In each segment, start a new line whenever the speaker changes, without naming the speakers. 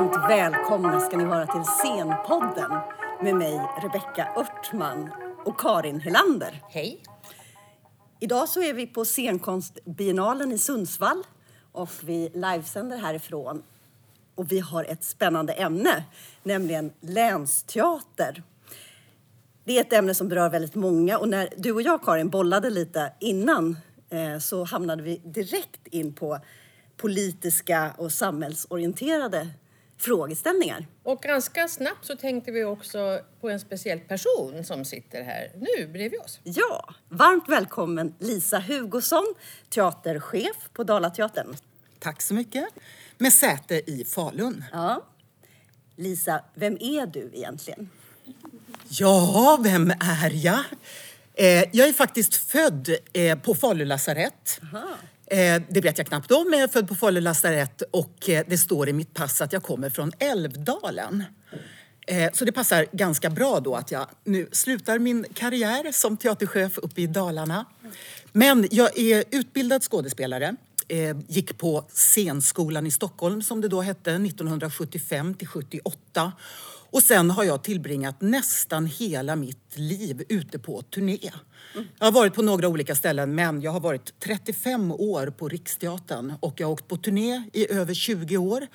Varmt välkomna ska ni vara till Scenpodden med mig Rebecka Örtman och Karin Helander.
Hej.
Idag så är vi på scenkonstbiennalen i Sundsvall och vi livesänder härifrån. Och vi har ett spännande ämne, nämligen länsteater. Det är ett ämne som berör väldigt många och när du och jag Karin bollade lite innan eh, så hamnade vi direkt in på politiska och samhällsorienterade frågeställningar.
Och ganska snabbt så tänkte vi också på en speciell person som sitter här nu bredvid oss.
Ja, varmt välkommen Lisa Hugosson, teaterchef på Dalateatern.
Tack så mycket. Med säte i Falun.
Ja. Lisa, vem är du egentligen?
Ja, vem är jag? Eh, jag är faktiskt född eh, på Falu lasarett. Eh, det vet jag knappt om, men jag är född på Falu lasarett och eh, det står i mitt pass att jag kommer från Älvdalen. Eh, så det passar ganska bra då att jag nu slutar min karriär som teaterchef uppe i Dalarna. Men jag är utbildad skådespelare. Eh, gick på scenskolan i Stockholm som det då hette 1975 till 78. Och sen har jag tillbringat nästan hela mitt liv ute på turné. Jag har varit på några olika ställen men jag har varit 35 år på Riksteatern och jag har åkt på turné i över 20 år.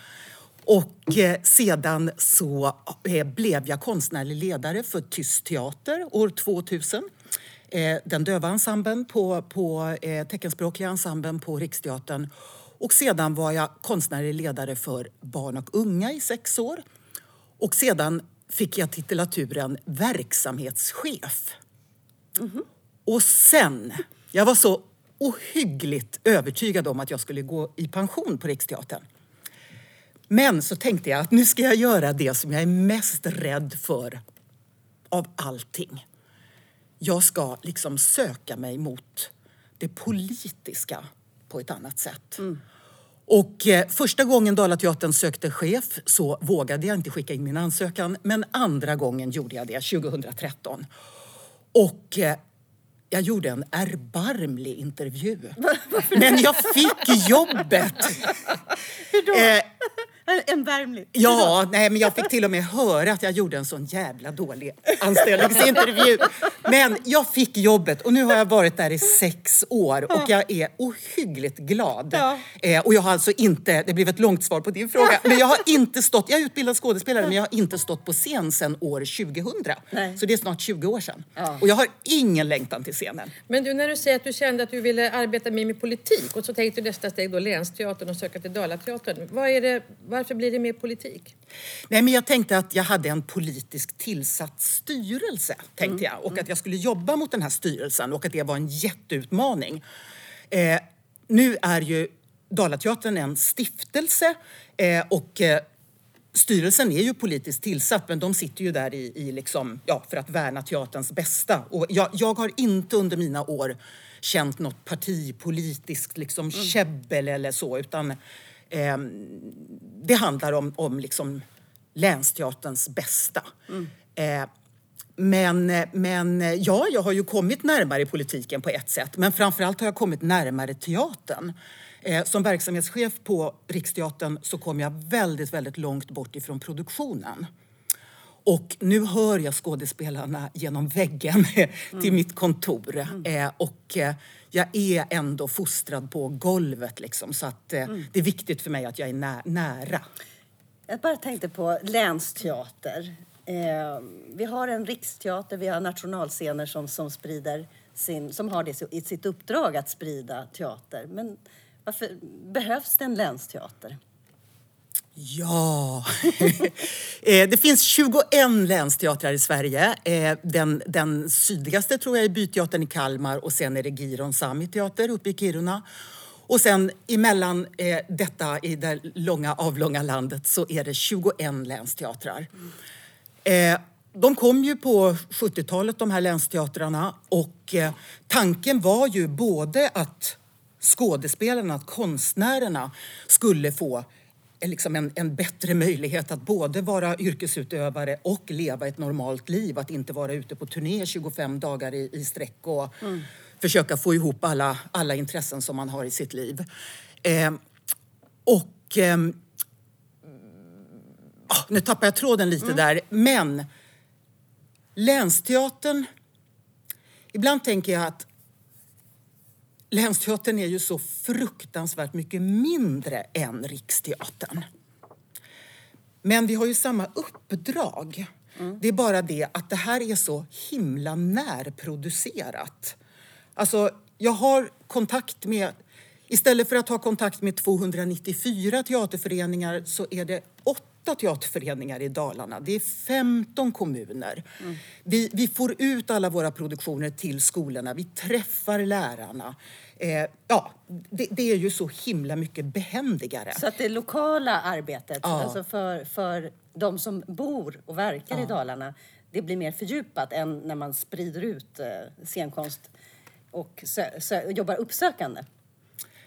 Och eh, sedan så eh, blev jag konstnärlig ledare för Tyst teater år 2000. Eh, den döva ensemblen på, på eh, teckenspråkliga ensemblen på Riksteatern. Och sedan var jag konstnärlig ledare för barn och unga i sex år. Och sedan fick jag titulaturen verksamhetschef. Och sen, jag var så ohyggligt övertygad om att jag skulle gå i pension på Riksteatern. Men så tänkte jag att nu ska jag göra det som jag är mest rädd för av allting. Jag ska liksom söka mig mot det politiska på ett annat sätt. Mm. Och eh, första gången Dalateatern sökte chef så vågade jag inte skicka in min ansökan. Men andra gången gjorde jag det, 2013. Och eh, jag gjorde en erbarmlig intervju. Men jag fick jobbet!
Hur då?
Eh,
en värmlig?
Ja, nej, men jag fick till och med höra att jag gjorde en sån jävla dålig anställningsintervju. Men jag fick jobbet och nu har jag varit där i sex år och jag är ohyggligt glad.
Ja.
Eh, och jag har alltså inte, det blev ett långt svar på din fråga, men jag har inte stått, jag är utbildad skådespelare men jag har inte stått på scen sedan år 2000.
Nej.
Så det är snart 20 år sedan.
Ja.
Och jag har ingen längtan till scenen.
Men du, när du säger att du kände att du ville arbeta mer med politik och så tänkte du nästa steg då Länsteatern och söka till Dalateatern. Vad är det, varför blir det mer politik?
Nej, men jag tänkte att jag hade en politiskt tillsatt styrelse, tänkte jag. Och att jag skulle jobba mot den här styrelsen och att det var en jätteutmaning. Eh, nu är ju Dalateatern en stiftelse eh, och eh, Styrelsen är ju politiskt tillsatt men de sitter ju där i, i liksom, ja, för att värna teaterns bästa. Och jag, jag har inte under mina år känt något partipolitiskt liksom, käbbel eller så utan ehm, det handlar om, om liksom länsteaterns bästa. Eh, men, men ja, jag har ju kommit närmare politiken på ett sätt. Men framförallt har jag kommit närmare teatern. Eh, som verksamhetschef på Riksteatern så kom jag väldigt, väldigt långt bort ifrån produktionen. Och nu hör jag skådespelarna genom väggen till mitt kontor. Eh, och eh, jag är ändå fostrad på golvet liksom. Så att eh, det är viktigt för mig att jag är nä- nära.
Jag bara tänkte på länsteater. Eh, vi har en riksteater, vi har nationalscener som, som sprider sin, som har det i sitt uppdrag att sprida teater. Men varför behövs det en länsteater?
Ja! Eh, det finns 21 länsteatrar i Sverige. Eh, den, den sydligaste tror jag är Byteatern i Kalmar och sen är det Giron Sami teater uppe i Kiruna. Och sen emellan eh, detta i det långa avlånga landet så är det 21 länsteatrar. Eh, de kom ju på 70-talet de här länsteatrarna och eh, tanken var ju både att skådespelarna, att konstnärerna skulle få eh, liksom en, en bättre möjlighet att både vara yrkesutövare och leva ett normalt liv. Att inte vara ute på turné 25 dagar i, i sträck och försöka få ihop alla, alla intressen som man har i sitt liv. Eh, och ehm, ah, nu tappar jag tråden lite där, men Länsteatern... Ibland tänker jag att Länsteatern är ju så fruktansvärt mycket mindre än Riksteatern. Men vi har ju samma uppdrag. Det är bara det att det här är så himla närproducerat. Alltså, jag har kontakt med... Istället för att ha kontakt med 294 teaterföreningar så är det åtta teaterföreningar i Dalarna. Det är 15 kommuner. Vi, vi får ut alla våra produktioner till skolorna. Vi träffar lärarna. Eh, ja, det, det är ju så himla mycket behändigare.
Så att det lokala arbetet,
Ja.
alltså för, för de som bor och verkar i Dalarna, det blir mer fördjupat än när man sprider ut eh, scenkonst och jobbar uppsökande.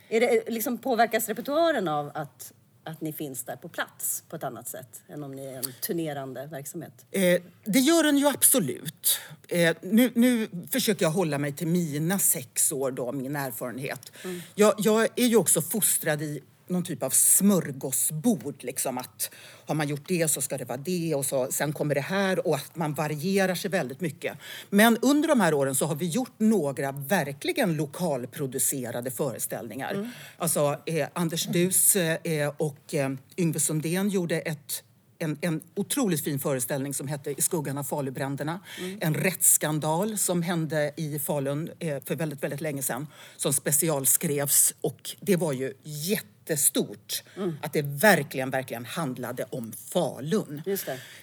Är det, liksom, påverkas repertoaren av att, att ni finns där på plats på ett annat sätt än om ni är en turnerande verksamhet?
Eh, det gör den ju absolut. Eh, nu, nu försöker jag hålla mig till mina sex år, då, min erfarenhet. Jag, jag är ju också fostrad i någon typ av smörgåsbord. Liksom att har man gjort det så ska det vara det och så, sen kommer det här och att man varierar sig väldigt mycket. Men under de här åren så har vi gjort några verkligen lokalproducerade föreställningar. Alltså eh, Anders Dus eh, och eh, Yngve Sundén gjorde ett en, en otroligt fin föreställning som hette I skuggan av Falubränderna. En rättsskandal som hände i Falun eh, för väldigt, väldigt länge sedan som specialskrevs och det var ju jättestort att det verkligen, verkligen handlade om Falun.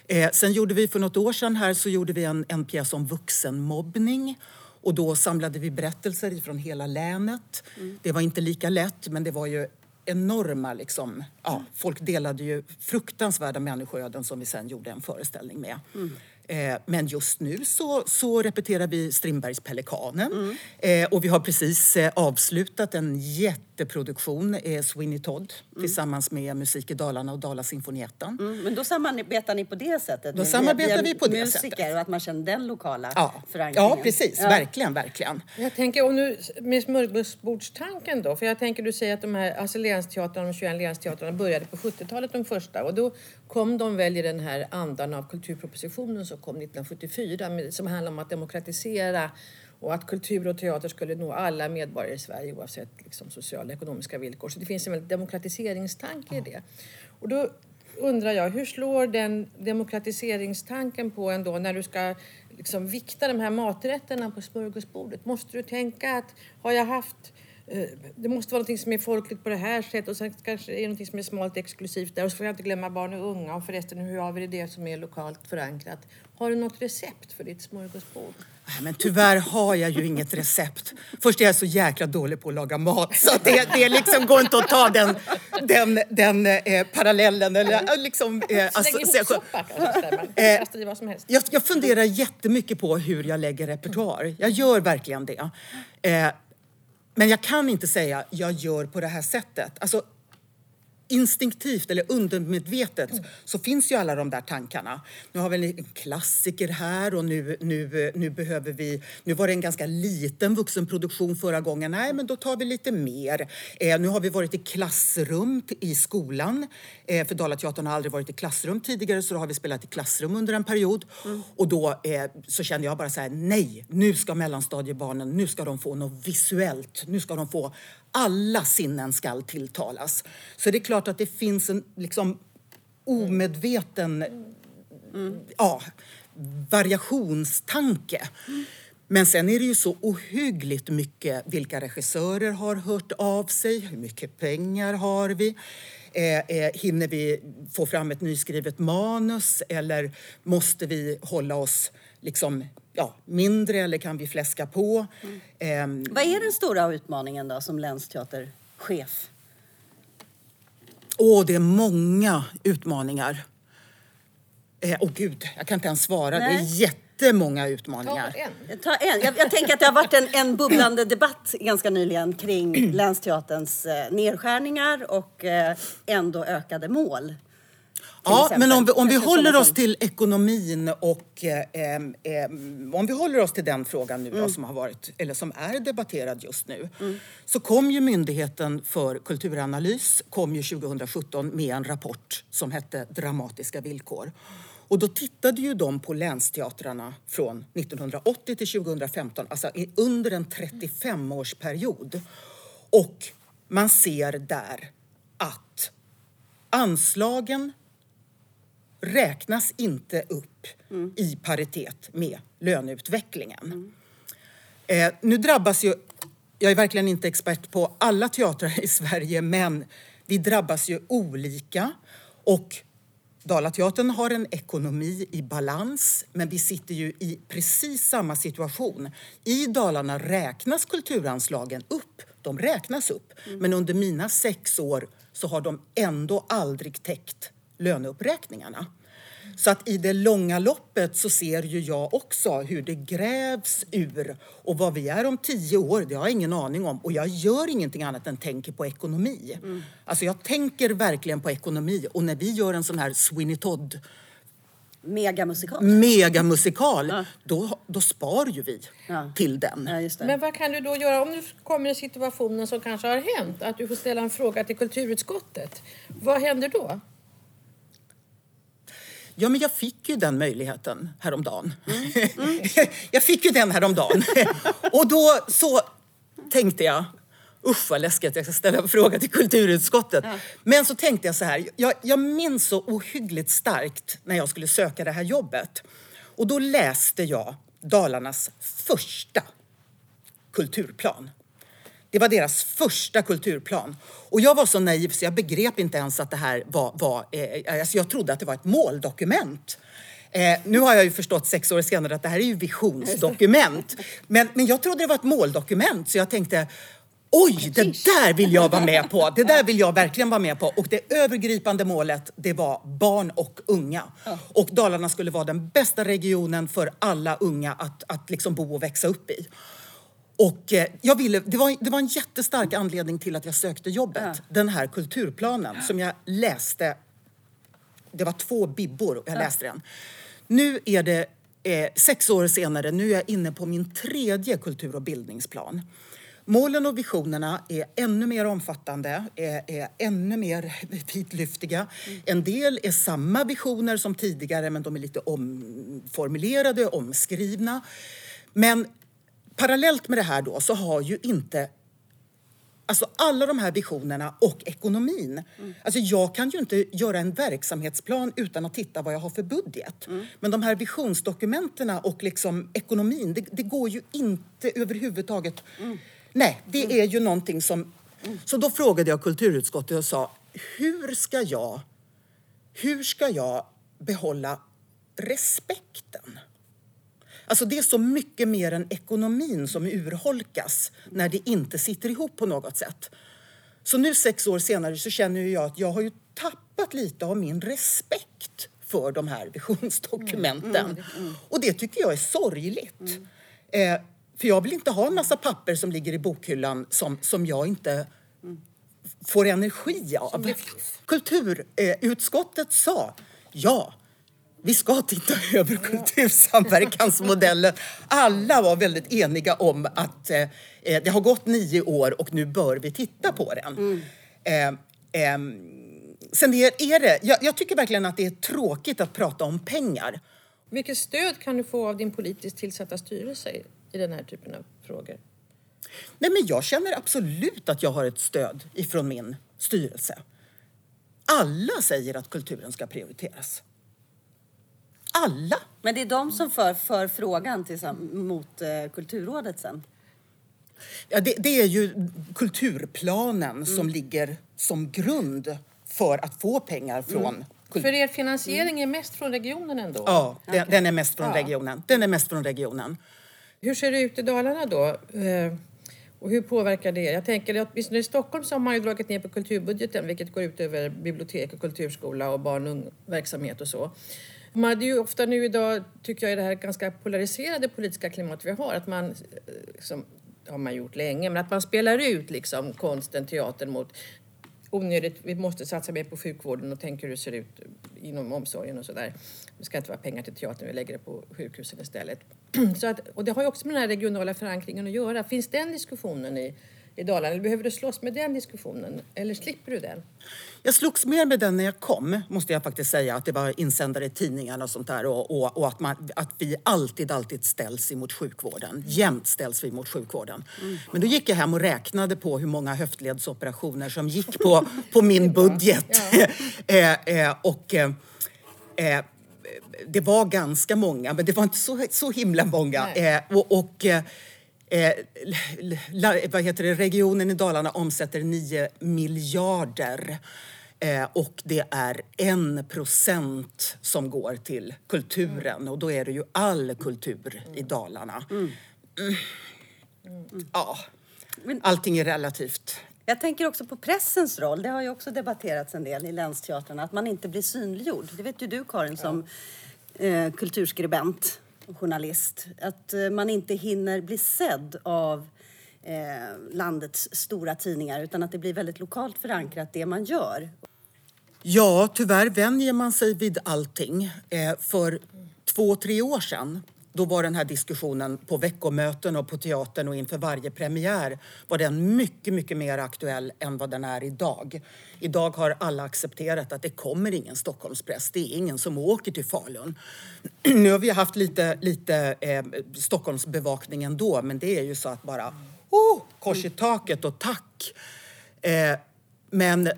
Eh, sen gjorde vi för något år sedan här så gjorde vi en, en pjäs om vuxenmobbning. Och då samlade vi berättelser ifrån hela länet. Det var inte lika lätt men det var ju enorma liksom, ja, folk delade ju fruktansvärda människoöden som vi sen gjorde en föreställning med. Eh, men just nu så, så repeterar vi Strindbergs Pelikanen. Eh, och vi har precis eh, avslutat en jätteproduktion, eh, Sweeney Todd, tillsammans med Musik i Dalarna och Dalasinfonietten.
Mm, men då samarbetar ni på det sättet?
Då samarbetar vi på det
musiker
sättet.
och att man känner den lokala
Ja,
förankringen?
ja precis.
Ja.
Verkligen, verkligen.
Jag tänker, och nu med smörgåsbordstanken då, för jag tänker du säger att de här alltså länsteatrarna, de 21 länsteatrarna började på 70-talet de första och då kom de väl i den här andan av kulturpropositionen som kom 1974 med, som handlar om att demokratisera och att kultur och teater skulle nå alla medborgare i Sverige oavsett liksom, sociala och ekonomiska villkor. Så det finns en demokratiseringstanke i det. Och då undrar jag, hur slår den demokratiseringstanken på en då när du ska liksom vikta de här maträtterna på smörgåsbordet? Måste du tänka att har jag haft det måste vara något som är folkligt på det här sättet och sen kanske är något som är smalt exklusivt där och så får jag inte glömma barn och unga och förresten hur har vi det som är lokalt förankrat? Har du något recept för ditt smörgåsbord?
Men tyvärr har jag ju inget recept. Först är jag så jäkla dålig på att laga mat så det, det liksom går inte att ta den, den, den eh, parallellen. Eller, eh, liksom, eh, alltså,
ihop
så-
soppa kanske.
Eh,
Kasta i vad som helst.
jag, jag funderar jättemycket på hur jag lägger repertoar. Jag gör verkligen det. Eh, men jag kan inte säga jag gör på det här sättet. Alltså, instinktivt eller undermedvetet så finns ju alla de där tankarna. Nu har vi en klassiker här och nu, nu, nu behöver vi... Nu var det en ganska liten vuxenproduktion förra gången. Nej, men då tar vi lite mer. Eh, nu har vi varit i klassrum i skolan. Eh, för Dalateatern har aldrig varit i klassrum tidigare så då har vi spelat i klassrum under en period. Och då eh, så kände jag bara så här, nej, nu ska mellanstadiebarnen, nu ska de få något visuellt. Nu ska de få alla sinnen skall tilltalas. Så det är klart att det finns en liksom omedveten ja, variationstanke. Men sen är det ju så ohyggligt mycket vilka regissörer har hört av sig, hur mycket pengar har vi? Eh, eh, hinner vi få fram ett nyskrivet manus eller måste vi hålla oss liksom, ja, mindre eller kan vi fläska på? Ehm,
Vad är den stora utmaningen då som länsteaterchef?
Åh, det är många utmaningar. Åh oh, gud, jag kan inte ens svara. Det är
Nej.
jättemånga
Ta
utmaningar.
en.
Ta en. Jag, jag tänker att det har varit en, en bubblande debatt ganska nyligen kring Länsteaterns eh, nedskärningar och eh, ändå ökade mål.
Ja,
exempel.
men om vi, om vi håller oss till ekonomin och eh, em, em, om vi håller oss till den frågan nu
Mm.
då, som har varit, eller som är debatterad just nu. Så kom ju Myndigheten för kulturanalys kom ju 2017 med en rapport som hette Dramatiska villkor. Och då tittade ju de på länsteatrarna från 1980 till 2015, alltså under en 35-årsperiod. Och man ser där att anslagen räknas inte upp i paritet med löneutvecklingen. Eh, nu drabbas ju, jag är verkligen inte expert på alla teatrar i Sverige, men vi drabbas ju olika. Och Dalateatern har en ekonomi i balans, men vi sitter ju i precis samma situation. I Dalarna räknas kulturanslagen upp. De räknas upp. Men under mina sex år så har de ändå aldrig täckt löneuppräkningarna. Så att i det långa loppet så ser ju jag också hur det grävs ur. Och vad vi är om tio år, det har jag ingen aning om. Och jag gör ingenting annat än tänker på ekonomi. Alltså jag tänker verkligen på ekonomi. Och när vi gör en sån här Sweeney Todd
Megamusikal.
megamusikal, då, då spar ju vi
Ja.
till den.
Ja, just det.
Men vad kan du då göra om du kommer i situationen som kanske har hänt? Att du får ställa en fråga till kulturutskottet. Vad händer då?
Ja, men jag fick ju den möjligheten häromdagen. jag fick ju den häromdagen. Och då så tänkte jag, usch vad läskigt jag ska ställa en fråga till kulturutskottet. Men så tänkte jag så här, jag, jag minns så ohyggligt starkt när jag skulle söka det här jobbet. Och då läste jag Dalarnas första kulturplan. Det var deras första kulturplan. Och jag var så naiv så jag begrep inte ens att det här var... var eh, alltså jag trodde att det var ett måldokument. Eh, nu har jag ju förstått sex år senare att det här är ju visionsdokument. Men, men jag trodde det var ett måldokument så jag tänkte Oj, det där vill jag vara med på. Det där vill jag verkligen vara med på. Och det övergripande målet, det var barn och unga. Och Dalarna skulle vara den bästa regionen för alla unga att, att liksom bo och växa upp i. Och eh, jag ville, det, var, det var en jättestark anledning till att jag sökte jobbet. Den här kulturplanen som jag läste. Det var två bibbor och jag läste den. Nu är det eh, sex år senare, nu är jag inne på min tredje kultur och bildningsplan. Målen och visionerna är ännu mer omfattande, är, är ännu mer vidlyftiga. En del är samma visioner som tidigare men de är lite omformulerade, omskrivna. Men parallellt med det här då så har ju inte Alltså alla de här visionerna och ekonomin. Alltså jag kan ju inte göra en verksamhetsplan utan att titta vad jag har för budget. Men de här visionsdokumenten och liksom ekonomin, det, det går ju inte överhuvudtaget. Nej, det är ju någonting som... Så då frågade jag kulturutskottet och sa, hur ska jag, hur ska jag behålla respekten? Alltså det är så mycket mer än ekonomin som urholkas när det inte sitter ihop på något sätt. Så nu sex år senare så känner jag att jag har ju tappat lite av min respekt för de här visionsdokumenten. Och det tycker jag är sorgligt. Eh, för jag vill inte ha en massa papper som ligger i bokhyllan som, som jag inte får energi av. Kulturutskottet sa ja, vi ska titta över kultursamverkansmodellen. Alla var väldigt eniga om att eh, eh, det har gått nio år och nu bör vi titta på den. Eh, eh, sen är, är det, jag, jag tycker verkligen att det är tråkigt att prata om pengar.
Vilket stöd kan du få av din politiskt tillsatta styrelse i den här typen av frågor?
Nej, men jag känner absolut att jag har ett stöd ifrån min styrelse. Alla säger att kulturen ska prioriteras. Alla!
Men det är de som för, för frågan tillsamm- mot eh, Kulturrådet sen.
Ja, det, det är ju kulturplanen som ligger som grund för att få pengar från kul-
För er finansiering är mest från regionen ändå?
Ja, den, den är mest från
Ja.
regionen. Den är mest från regionen.
Hur ser det ut i Dalarna då? Eh, Och hur påverkar det? Jag tänker att åtminstone i Stockholm så har man ju dragit ner på kulturbudgeten vilket går ut över bibliotek och kulturskola och barn och ungverksamhet och så. Man hade ju ofta nu idag, tycker jag, i det här ganska polariserade politiska klimat vi har, att man, eh, som har man gjort länge, men att man spelar ut liksom konsten, teatern mot onödigt, vi måste satsa mer på sjukvården och tänka hur det ser ut inom omsorgen och sådär. Det ska inte vara pengar till teatern, vi lägger det på sjukhusen istället. Så att, och det har ju också med den här regionala förankringen att göra. Finns den diskussionen i, i Dalarna? Eller behöver du slåss med den diskussionen? Eller slipper du den?
Jag slogs mer med den när jag kom, måste jag faktiskt säga. Att det var insändare i tidningarna och sånt där. Och, och, och att, man, att vi alltid, alltid ställs emot sjukvården. Jämt ställs vi mot sjukvården. Mm. Men då gick jag hem och räknade på hur många höftledsoperationer som gick på, på min budget. Ja. eh, eh, och... Eh, eh, det var ganska många, men det var inte så, så himla många. Eh, och, och eh, Eh, vad heter det, regionen i Dalarna omsätter 9 miljarder. Eh, och det är en procent som går till kulturen. Och då är det ju all kultur i Dalarna. Mm. Mm. Ja, allting är relativt.
Jag tänker också på pressens roll. Det har ju också debatterats en del i länsteatrarna. Att man inte blir synliggjord. Det vet ju du Karin som eh, kulturskribent journalist. Att eh, man inte hinner bli sedd av eh, landets stora tidningar utan att det blir väldigt lokalt förankrat det man gör.
Ja, tyvärr vänjer man sig vid allting. Eh, för två, tre år sedan då var den här diskussionen på veckomöten och på teatern och inför varje premiär var den mycket, mycket mer aktuell än vad den är idag. Idag har alla accepterat att det kommer ingen Stockholmspress. Det är ingen som åker till Falun. Nu har vi haft lite, lite eh, Stockholmsbevakning ändå, men det är ju så att bara oh, kors i taket och tack. Eh, men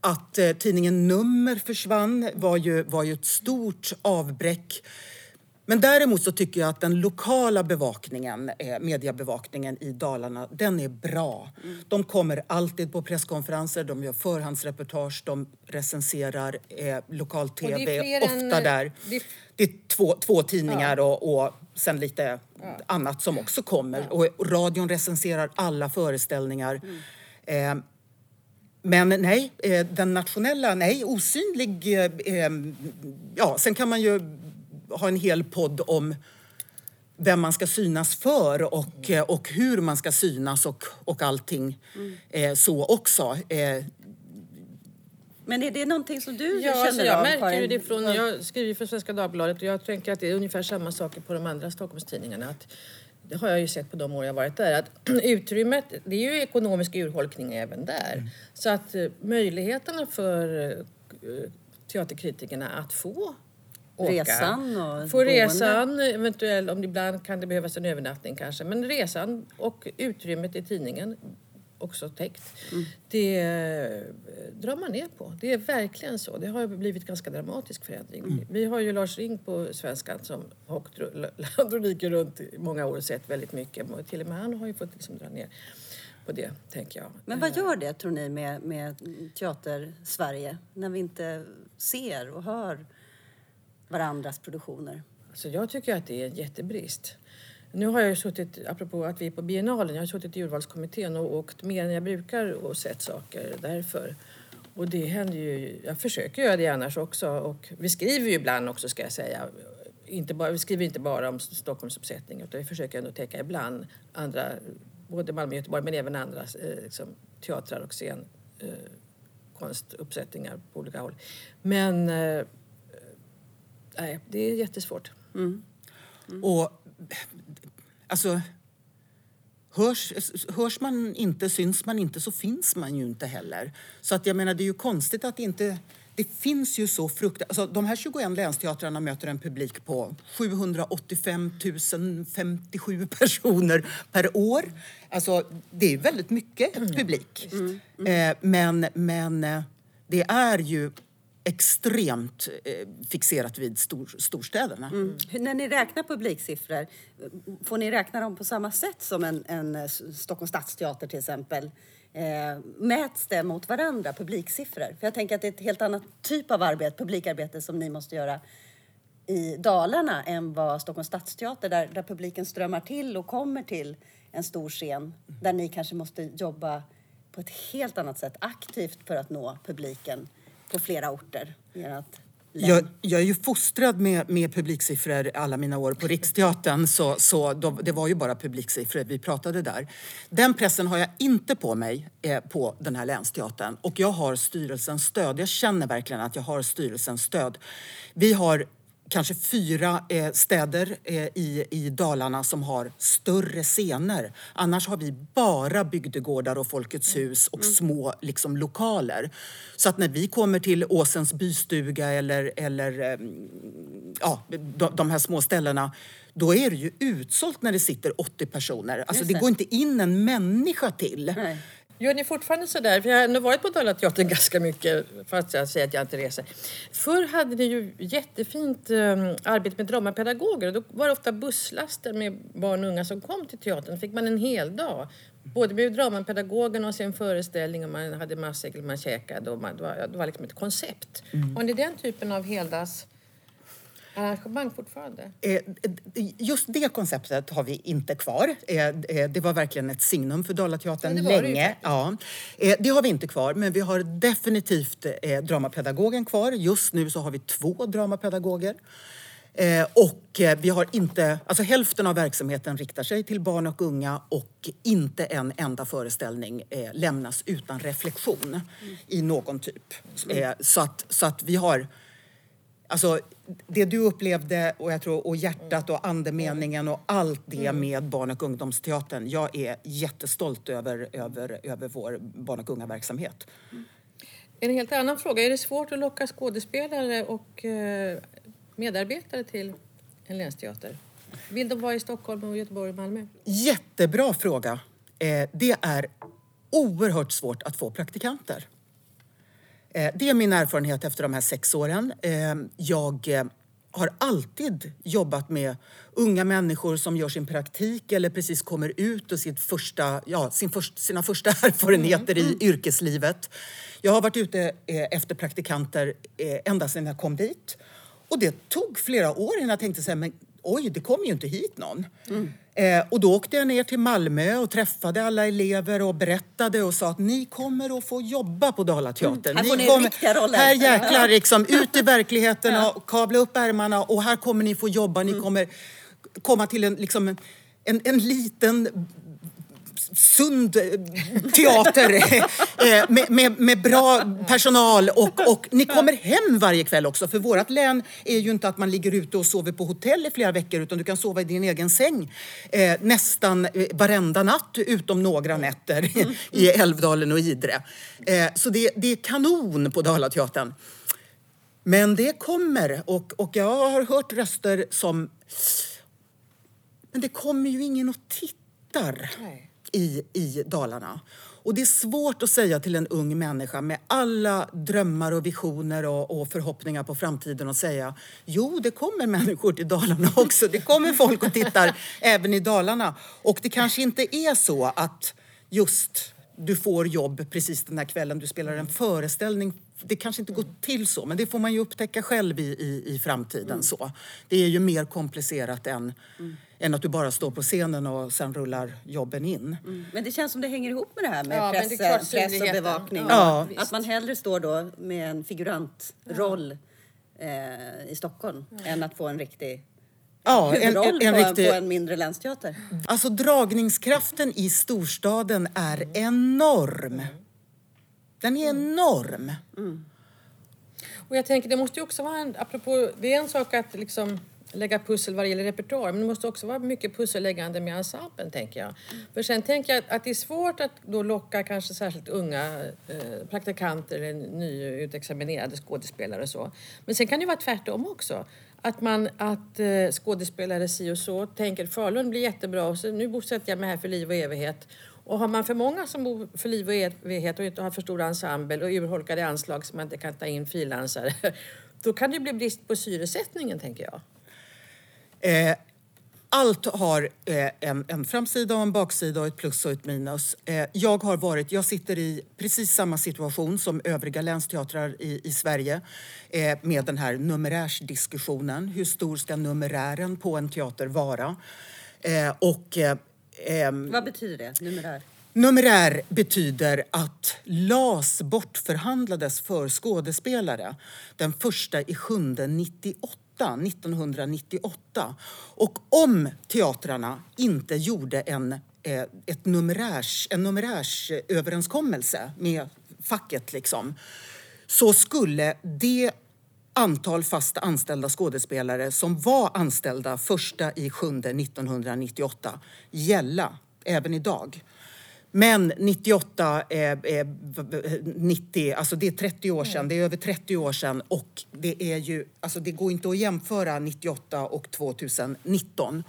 att eh, tidningen Nummer försvann var ju, var ju ett stort avbräck. Men däremot så tycker jag att den lokala bevakningen, eh, mediebevakningen i Dalarna, den är bra. Mm. De kommer alltid på presskonferenser, de gör förhandsreportage, de recenserar eh, lokal-tv, ofta än, där. Det är, det är två, två tidningar ja. och, och sen lite ja. annat som också kommer. Ja. Och radion recenserar alla föreställningar. Mm. Eh, men nej, eh, den nationella, nej, osynlig. Eh, eh, ja, sen kan man ju ha en hel podd om vem man ska synas för och, mm. och hur man ska synas och, och allting mm. eh, så också. Eh,
men är det någonting som du
ja,
känner
alltså jag av? märker ju det från, jag skriver för Svenska Dagbladet och jag tänker att det är ungefär samma saker på de andra Stockholmstidningarna. Att, det har jag ju sett på de år jag varit där. Att utrymmet, det är ju ekonomisk urholkning även där. Mm. Så att eh, möjligheterna för eh, teaterkritikerna att få åka.
Resan och
Få resan, eventuellt om det ibland kan det behövas en övernattning kanske. Men resan och utrymmet i tidningen också täckt. Mm. Det eh, drar man ner på. Det är verkligen så. Det har blivit ganska dramatisk förändring. Mm. Vi har ju Lars Ring på Svenskan som har åkt land och rike runt i många år och sett väldigt mycket. Till och med han har ju fått liksom dra ner på det, tänker jag.
Men vad gör det, tror ni, med, med teater-Sverige när vi inte ser och hör varandras produktioner?
Alltså jag tycker att det är en jättebrist. Nu har jag ju suttit, apropå att vi är på biennalen, jag har suttit i urvalskommittén och åkt mer än jag brukar och sett saker därför. Och det händer ju, jag försöker göra det annars också och vi skriver ju ibland också ska jag säga. Inte bara, vi skriver inte bara om Stockholmsuppsättningen utan vi försöker ändå täcka ibland andra, både Malmö och Göteborg men även andra eh, liksom, teatrar och scenkonstuppsättningar eh, på olika håll. Men eh, nej, det är jättesvårt. Mm.
Mm. Och alltså, hörs, hörs man inte, syns man inte så finns man ju inte heller. Så att jag menar, det är ju konstigt att inte det finns ju så fruktansvärt... Alltså, de här 21 länsteatrarna möter en publik på 785 057 personer per år. Alltså, det är väldigt mycket mm. publik. Mm. Mm. Eh, men, men eh, det är ju extremt eh, fixerat vid stor, storstäderna. Mm.
När ni räknar publiksiffror, eh, får ni räkna dem på samma sätt som en, en eh, Stockholms stadsteater till exempel? Eh, mäts det mot varandra, publiksiffror? För jag tänker att det är ett helt annat typ av arbete, publikarbete som ni måste göra i Dalarna än vad Stockholms stadsteater, där, där publiken strömmar till och kommer till en stor scen, där ni kanske måste jobba på ett helt annat sätt aktivt för att nå publiken på flera orter. i Ert
Jag, jag är ju fostrad med, med publiksiffror alla mina år på Riksteatern så, så då, det var ju bara publiksiffror vi pratade där. Den pressen har jag inte på mig eh, på den här länsteatern och jag har styrelsens stöd. Jag känner verkligen att jag har styrelsens stöd. Vi har kanske fyra eh, städer eh, i, i Dalarna som har större scener. Annars har vi bara bygdegårdar och Folkets
Mm.
hus och små liksom, lokaler. Så att när vi kommer till Åsens bystuga eller, eller eh, ja, de, de här små ställena då är det ju utsålt när det sitter 80 personer. Alltså det. går inte in en människa till.
Nej.
Gör ni fortfarande sådär? För jag har ändå varit på Dalateatern ganska mycket, fast jag säger att jag inte reser. Förr hade ni ju jättefint um, arbete med dramapedagoger. Och då var det ofta busslaster med barn och unga som kom till teatern. fick man en hel dag. Både med dramapedagogen och sin föreställning och man hade matsäck man käkade. Och man, det, var, det var liksom ett koncept. Har ni den typen av heldags arrangemang fortfarande?
Eh, Just det konceptet har vi inte kvar. Eh, eh, Det var verkligen ett signum för Dalateatern
Ja, det det
länge.
faktiskt.
ja. Det har vi inte kvar, men vi har definitivt dramapedagogen kvar. Just nu så har vi två dramapedagoger. Eh, Och vi har inte, alltså hälften av verksamheten riktar sig till barn och unga och inte en enda föreställning eh, lämnas utan reflektion i någon typ. Eh, Så att, så att vi har Alltså, det du upplevde och, jag tror, och hjärtat och andemeningen och allt det med barn och ungdomsteatern. Jag är jättestolt över, över, över vår barn och unga-verksamhet.
En helt annan fråga. Är det svårt att locka skådespelare och eh, medarbetare till en länsteater? Vill de vara i Stockholm, och Göteborg och Malmö?
Jättebra fråga. Eh, det är oerhört svårt att få praktikanter. Eh, det är min erfarenhet efter de här sex åren. Eh, jag eh, har alltid jobbat med unga människor som gör sin praktik eller precis kommer ut och sitt första, ja, sin först, sina första erfarenheter i yrkeslivet. Jag har varit ute efter praktikanter ända sedan jag kom dit. Och det tog flera år innan jag tänkte så här, men oj, det kommer ju inte hit någon. Eh, och då åkte jag ner till Malmö och träffade alla elever och berättade och sa att ni kommer att få jobba på Dalateatern.
Mm, här får ni
kommer,
riktiga roller.
Här jäklar, liksom, ut i verkligheten och kavla upp ärmarna och här kommer ni få jobba. Ni kommer komma till en, liksom, en, en liten sund eh, teater eh, eh, med, med, med bra personal och, och ni kommer hem varje kväll också för vårt län är ju inte att man ligger ute och sover på hotell i flera veckor utan du kan sova i din egen säng eh, nästan varenda natt utom några nätter i Älvdalen och Idre. Eh, så det, det är kanon på Dalateatern. Men det kommer och, och jag har hört röster som men det kommer ju ingen och tittar
Nej
i, i Dalarna. Och det är svårt att säga till en ung människa med alla drömmar och visioner och, och förhoppningar på framtiden och säga jo, det kommer människor till Dalarna också. Det kommer folk och tittar även i Dalarna. Och det kanske inte är så att just du får jobb precis den här kvällen du spelar en föreställning. Det kanske inte går till så, men det får man ju upptäcka själv i, i, i framtiden. Så. Det är ju mer komplicerat än, än att du bara står på scenen och sen rullar jobben in.
Men det känns som det hänger ihop med det här med
Ja, men
press,
det är klart,
press och bevakning.
Ja,
att man hellre står då med en figurantroll eh, i Stockholm än att få en riktig
Ja, en, en, en
på,
riktig...
på en mindre länsteater.
Alltså dragningskraften i storstaden är enorm. Den är enorm. Mm.
Och jag tänker, det måste ju också vara en, apropå, det är en sak att liksom lägga pussel vad det gäller repertoar, men det måste också vara mycket pusselläggande med ensemblen, tänker jag. För sen tänker jag att det är svårt att då locka kanske särskilt unga eh, praktikanter eller nyutexaminerade skådespelare och så. Men sen kan det ju vara tvärtom också. Att man, att eh, skådespelare si och så tänker Falun blir jättebra och så nu bosätter jag mig här för liv och evighet. Och har man för många som bor för liv och evighet och inte har för stor ensemble och urholkade anslag så man inte kan ta in frilansare, då kan det bli brist på syresättningen, tänker jag.
Eh, allt har eh, en, en framsida och en baksida och ett plus och ett minus. Eh, jag har varit, jag sitter i precis samma situation som övriga länsteatrar i, i Sverige eh, med den här numerärsdiskussionen. Hur stor ska numerären på en teater vara? Eh, och eh, ehm,
Vad betyder det, numerär?
Numerär betyder att LAS bortförhandlades för skådespelare den första i sjunde 98, 1998. Och om teatrarna inte gjorde en, eh, ett numerärs, en numerärsöverenskommelse med facket liksom, så skulle det antal fast anställda skådespelare som var anställda första i sjunde 1998 gälla även idag. Men 98, eh, eh, 90, alltså det är 30 år sedan, det är över 30 år sedan och det är ju, alltså det går inte att jämföra 98 och 2019.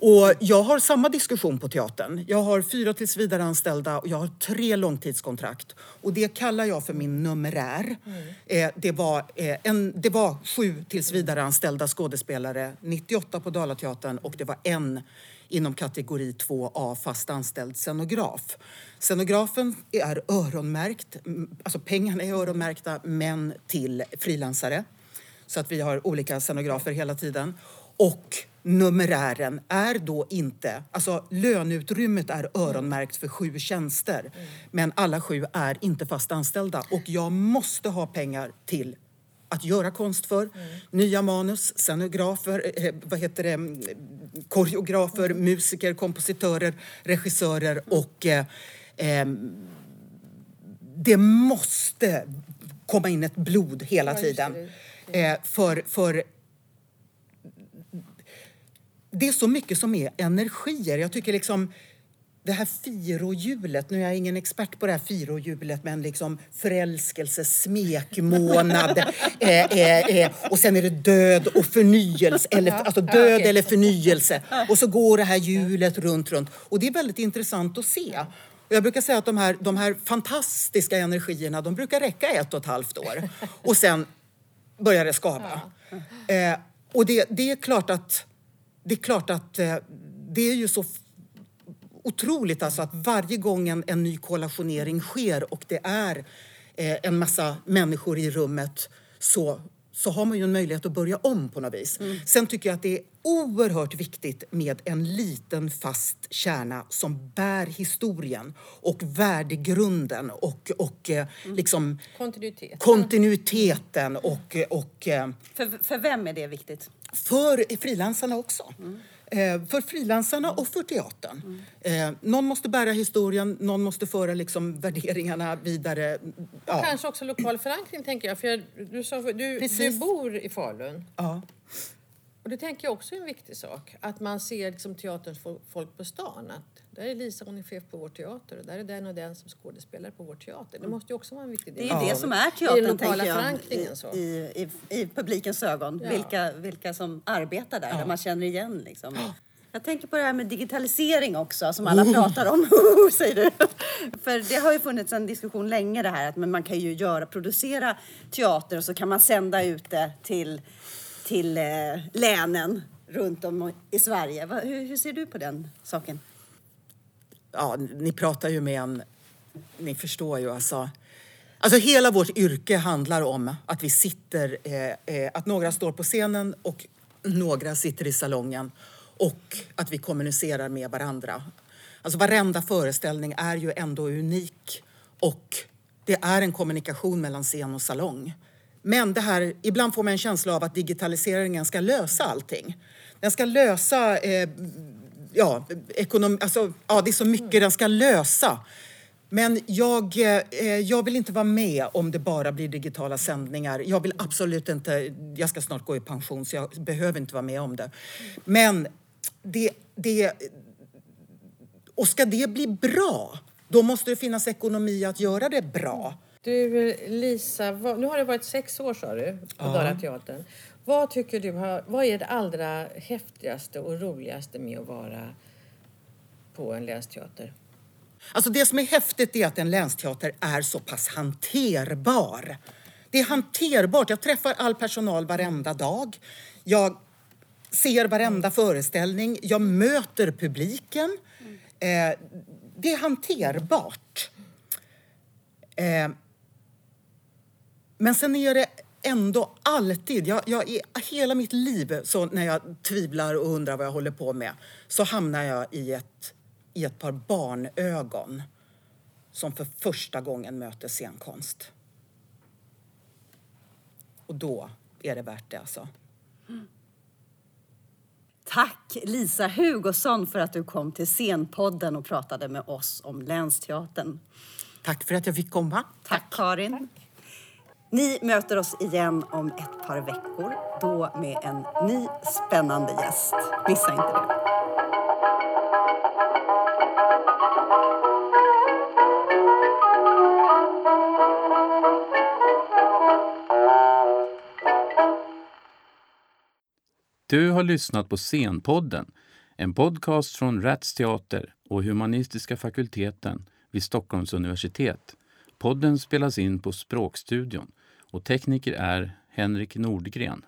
Och jag har samma diskussion på teatern. Jag har fyra tillsvidareanställda och jag har tre långtidskontrakt. Och det kallar jag för min numerär. Mm. Eh, det, var, eh, en, det var sju tillsvidareanställda skådespelare, 98 på Dalateatern och det var en inom kategori 2A fast anställd scenograf. Scenografen är öronmärkt, alltså pengarna är öronmärkta men till frilansare. Så att vi har olika scenografer hela tiden. Och numerären är då inte... Alltså löneutrymmet är öronmärkt för sju tjänster. Mm. Men alla sju är inte fast anställda. Och jag måste ha pengar till att göra konst för. Mm. Nya manus, scenografer, eh, vad heter det, koreografer, mm. musiker, kompositörer, regissörer och eh, eh, det måste komma in ett blod hela tiden. Eh, för, för det är så mycket som är energier. Jag tycker liksom det här firohjulet, nu är jag ingen expert på det här firohjulet men liksom förälskelse, smekmånad eh, eh, eh, och sen är det död och förnyelse, eller, alltså död eller förnyelse. Och så går det här hjulet runt, runt. Och det är väldigt intressant att se. Jag brukar säga att de här, de här fantastiska energierna, de brukar räcka ett och ett halvt år. Och sen börjar det skava. Eh, och det, det är klart att det är klart att eh, det är ju så otroligt alltså att varje gång en, en ny kollationering sker och det är eh, en massa människor i rummet så, så har man ju en möjlighet att börja om på något vis. Mm. Sen tycker jag att det är oerhört viktigt med en liten fast kärna som bär historien och värdegrunden och, och eh, mm. liksom
Kontinuitet.
kontinuiteten. Och, och,
eh, för, för vem är det viktigt?
För frilansarna också. Mm. Eh, för frilansarna och för teatern. Mm. Någon måste bära historien, någon måste föra liksom värderingarna vidare.
Ja. Kanske också lokal förankring, tänker jag. För du, sa, du, du bor i Falun.
Ja.
Och det tänker jag också är en viktig sak. Att man ser liksom teaterns folk på stan. Att där är Lisa, hon är chef på vår teater. Och där är den och den som skådespelare på vår teater. Det måste ju också vara en viktig
del. Det är det som är teatern, tänker jag. I, i, i, i publikens ögon. Ja. Vilka, vilka som arbetar där, ja. där man känner igen liksom. Jag tänker på det här med digitalisering också, som alla oh. pratar om. säger du. För det har ju funnits en diskussion länge det här att man kan ju göra, producera teater och så kan man sända ut det till till eh, länen runt om i Sverige. Hur, hur, ser du på den saken?
Ja, ni pratar ju med en... Ni förstår ju alltså. Alltså hela vårt yrke handlar om att vi sitter, eh, eh, att några står på scenen och några sitter i salongen och att vi kommunicerar med varandra. Alltså varenda föreställning är ju ändå unik och det är en kommunikation mellan scen och salong. Men det här, ibland får man en känsla av att digitaliseringen ska lösa allting. Den ska lösa eh, ja, ekonom, alltså, ja, det är så mycket den ska lösa. Men jag, eh, jag vill inte vara med om det bara blir digitala sändningar. Jag vill absolut inte... Jag ska snart gå i pension så jag behöver inte vara med om det. Men det... det och ska det bli bra, då måste det finnas ekonomi att göra det bra.
Du Lisa, vad, nu har det varit sex år sa du på ja. Dalateatern. Vad tycker du har, vad är det allra häftigaste och roligaste med att vara på en länsteater?
Alltså det som är häftigt är att en länsteater är så pass hanterbar. Det är hanterbart. Jag träffar all personal varenda dag. Jag ser varenda föreställning. Jag möter publiken. Eh, det är hanterbart. Eh, men sen är det ändå alltid, jag, jag, i hela mitt liv så när jag tvivlar och undrar vad jag håller på med så hamnar jag i ett, i ett par barnögon som för första gången möter scenkonst. Och då är det värt det alltså.
Tack Lisa Hugosson för att du kom till Scenpodden och pratade med oss om Länsteatern.
Tack för att jag fick komma.
Tack, Karin. Ni möter oss igen om ett par veckor, då med en ny spännande gäst. Missa inte det.
Du har lyssnat på Scenpodden, en podcast från Rats Teater och Humanistiska fakulteten vid Stockholms universitet. Podden spelas in på Språkstudion och tekniker är Henrik Nordgren.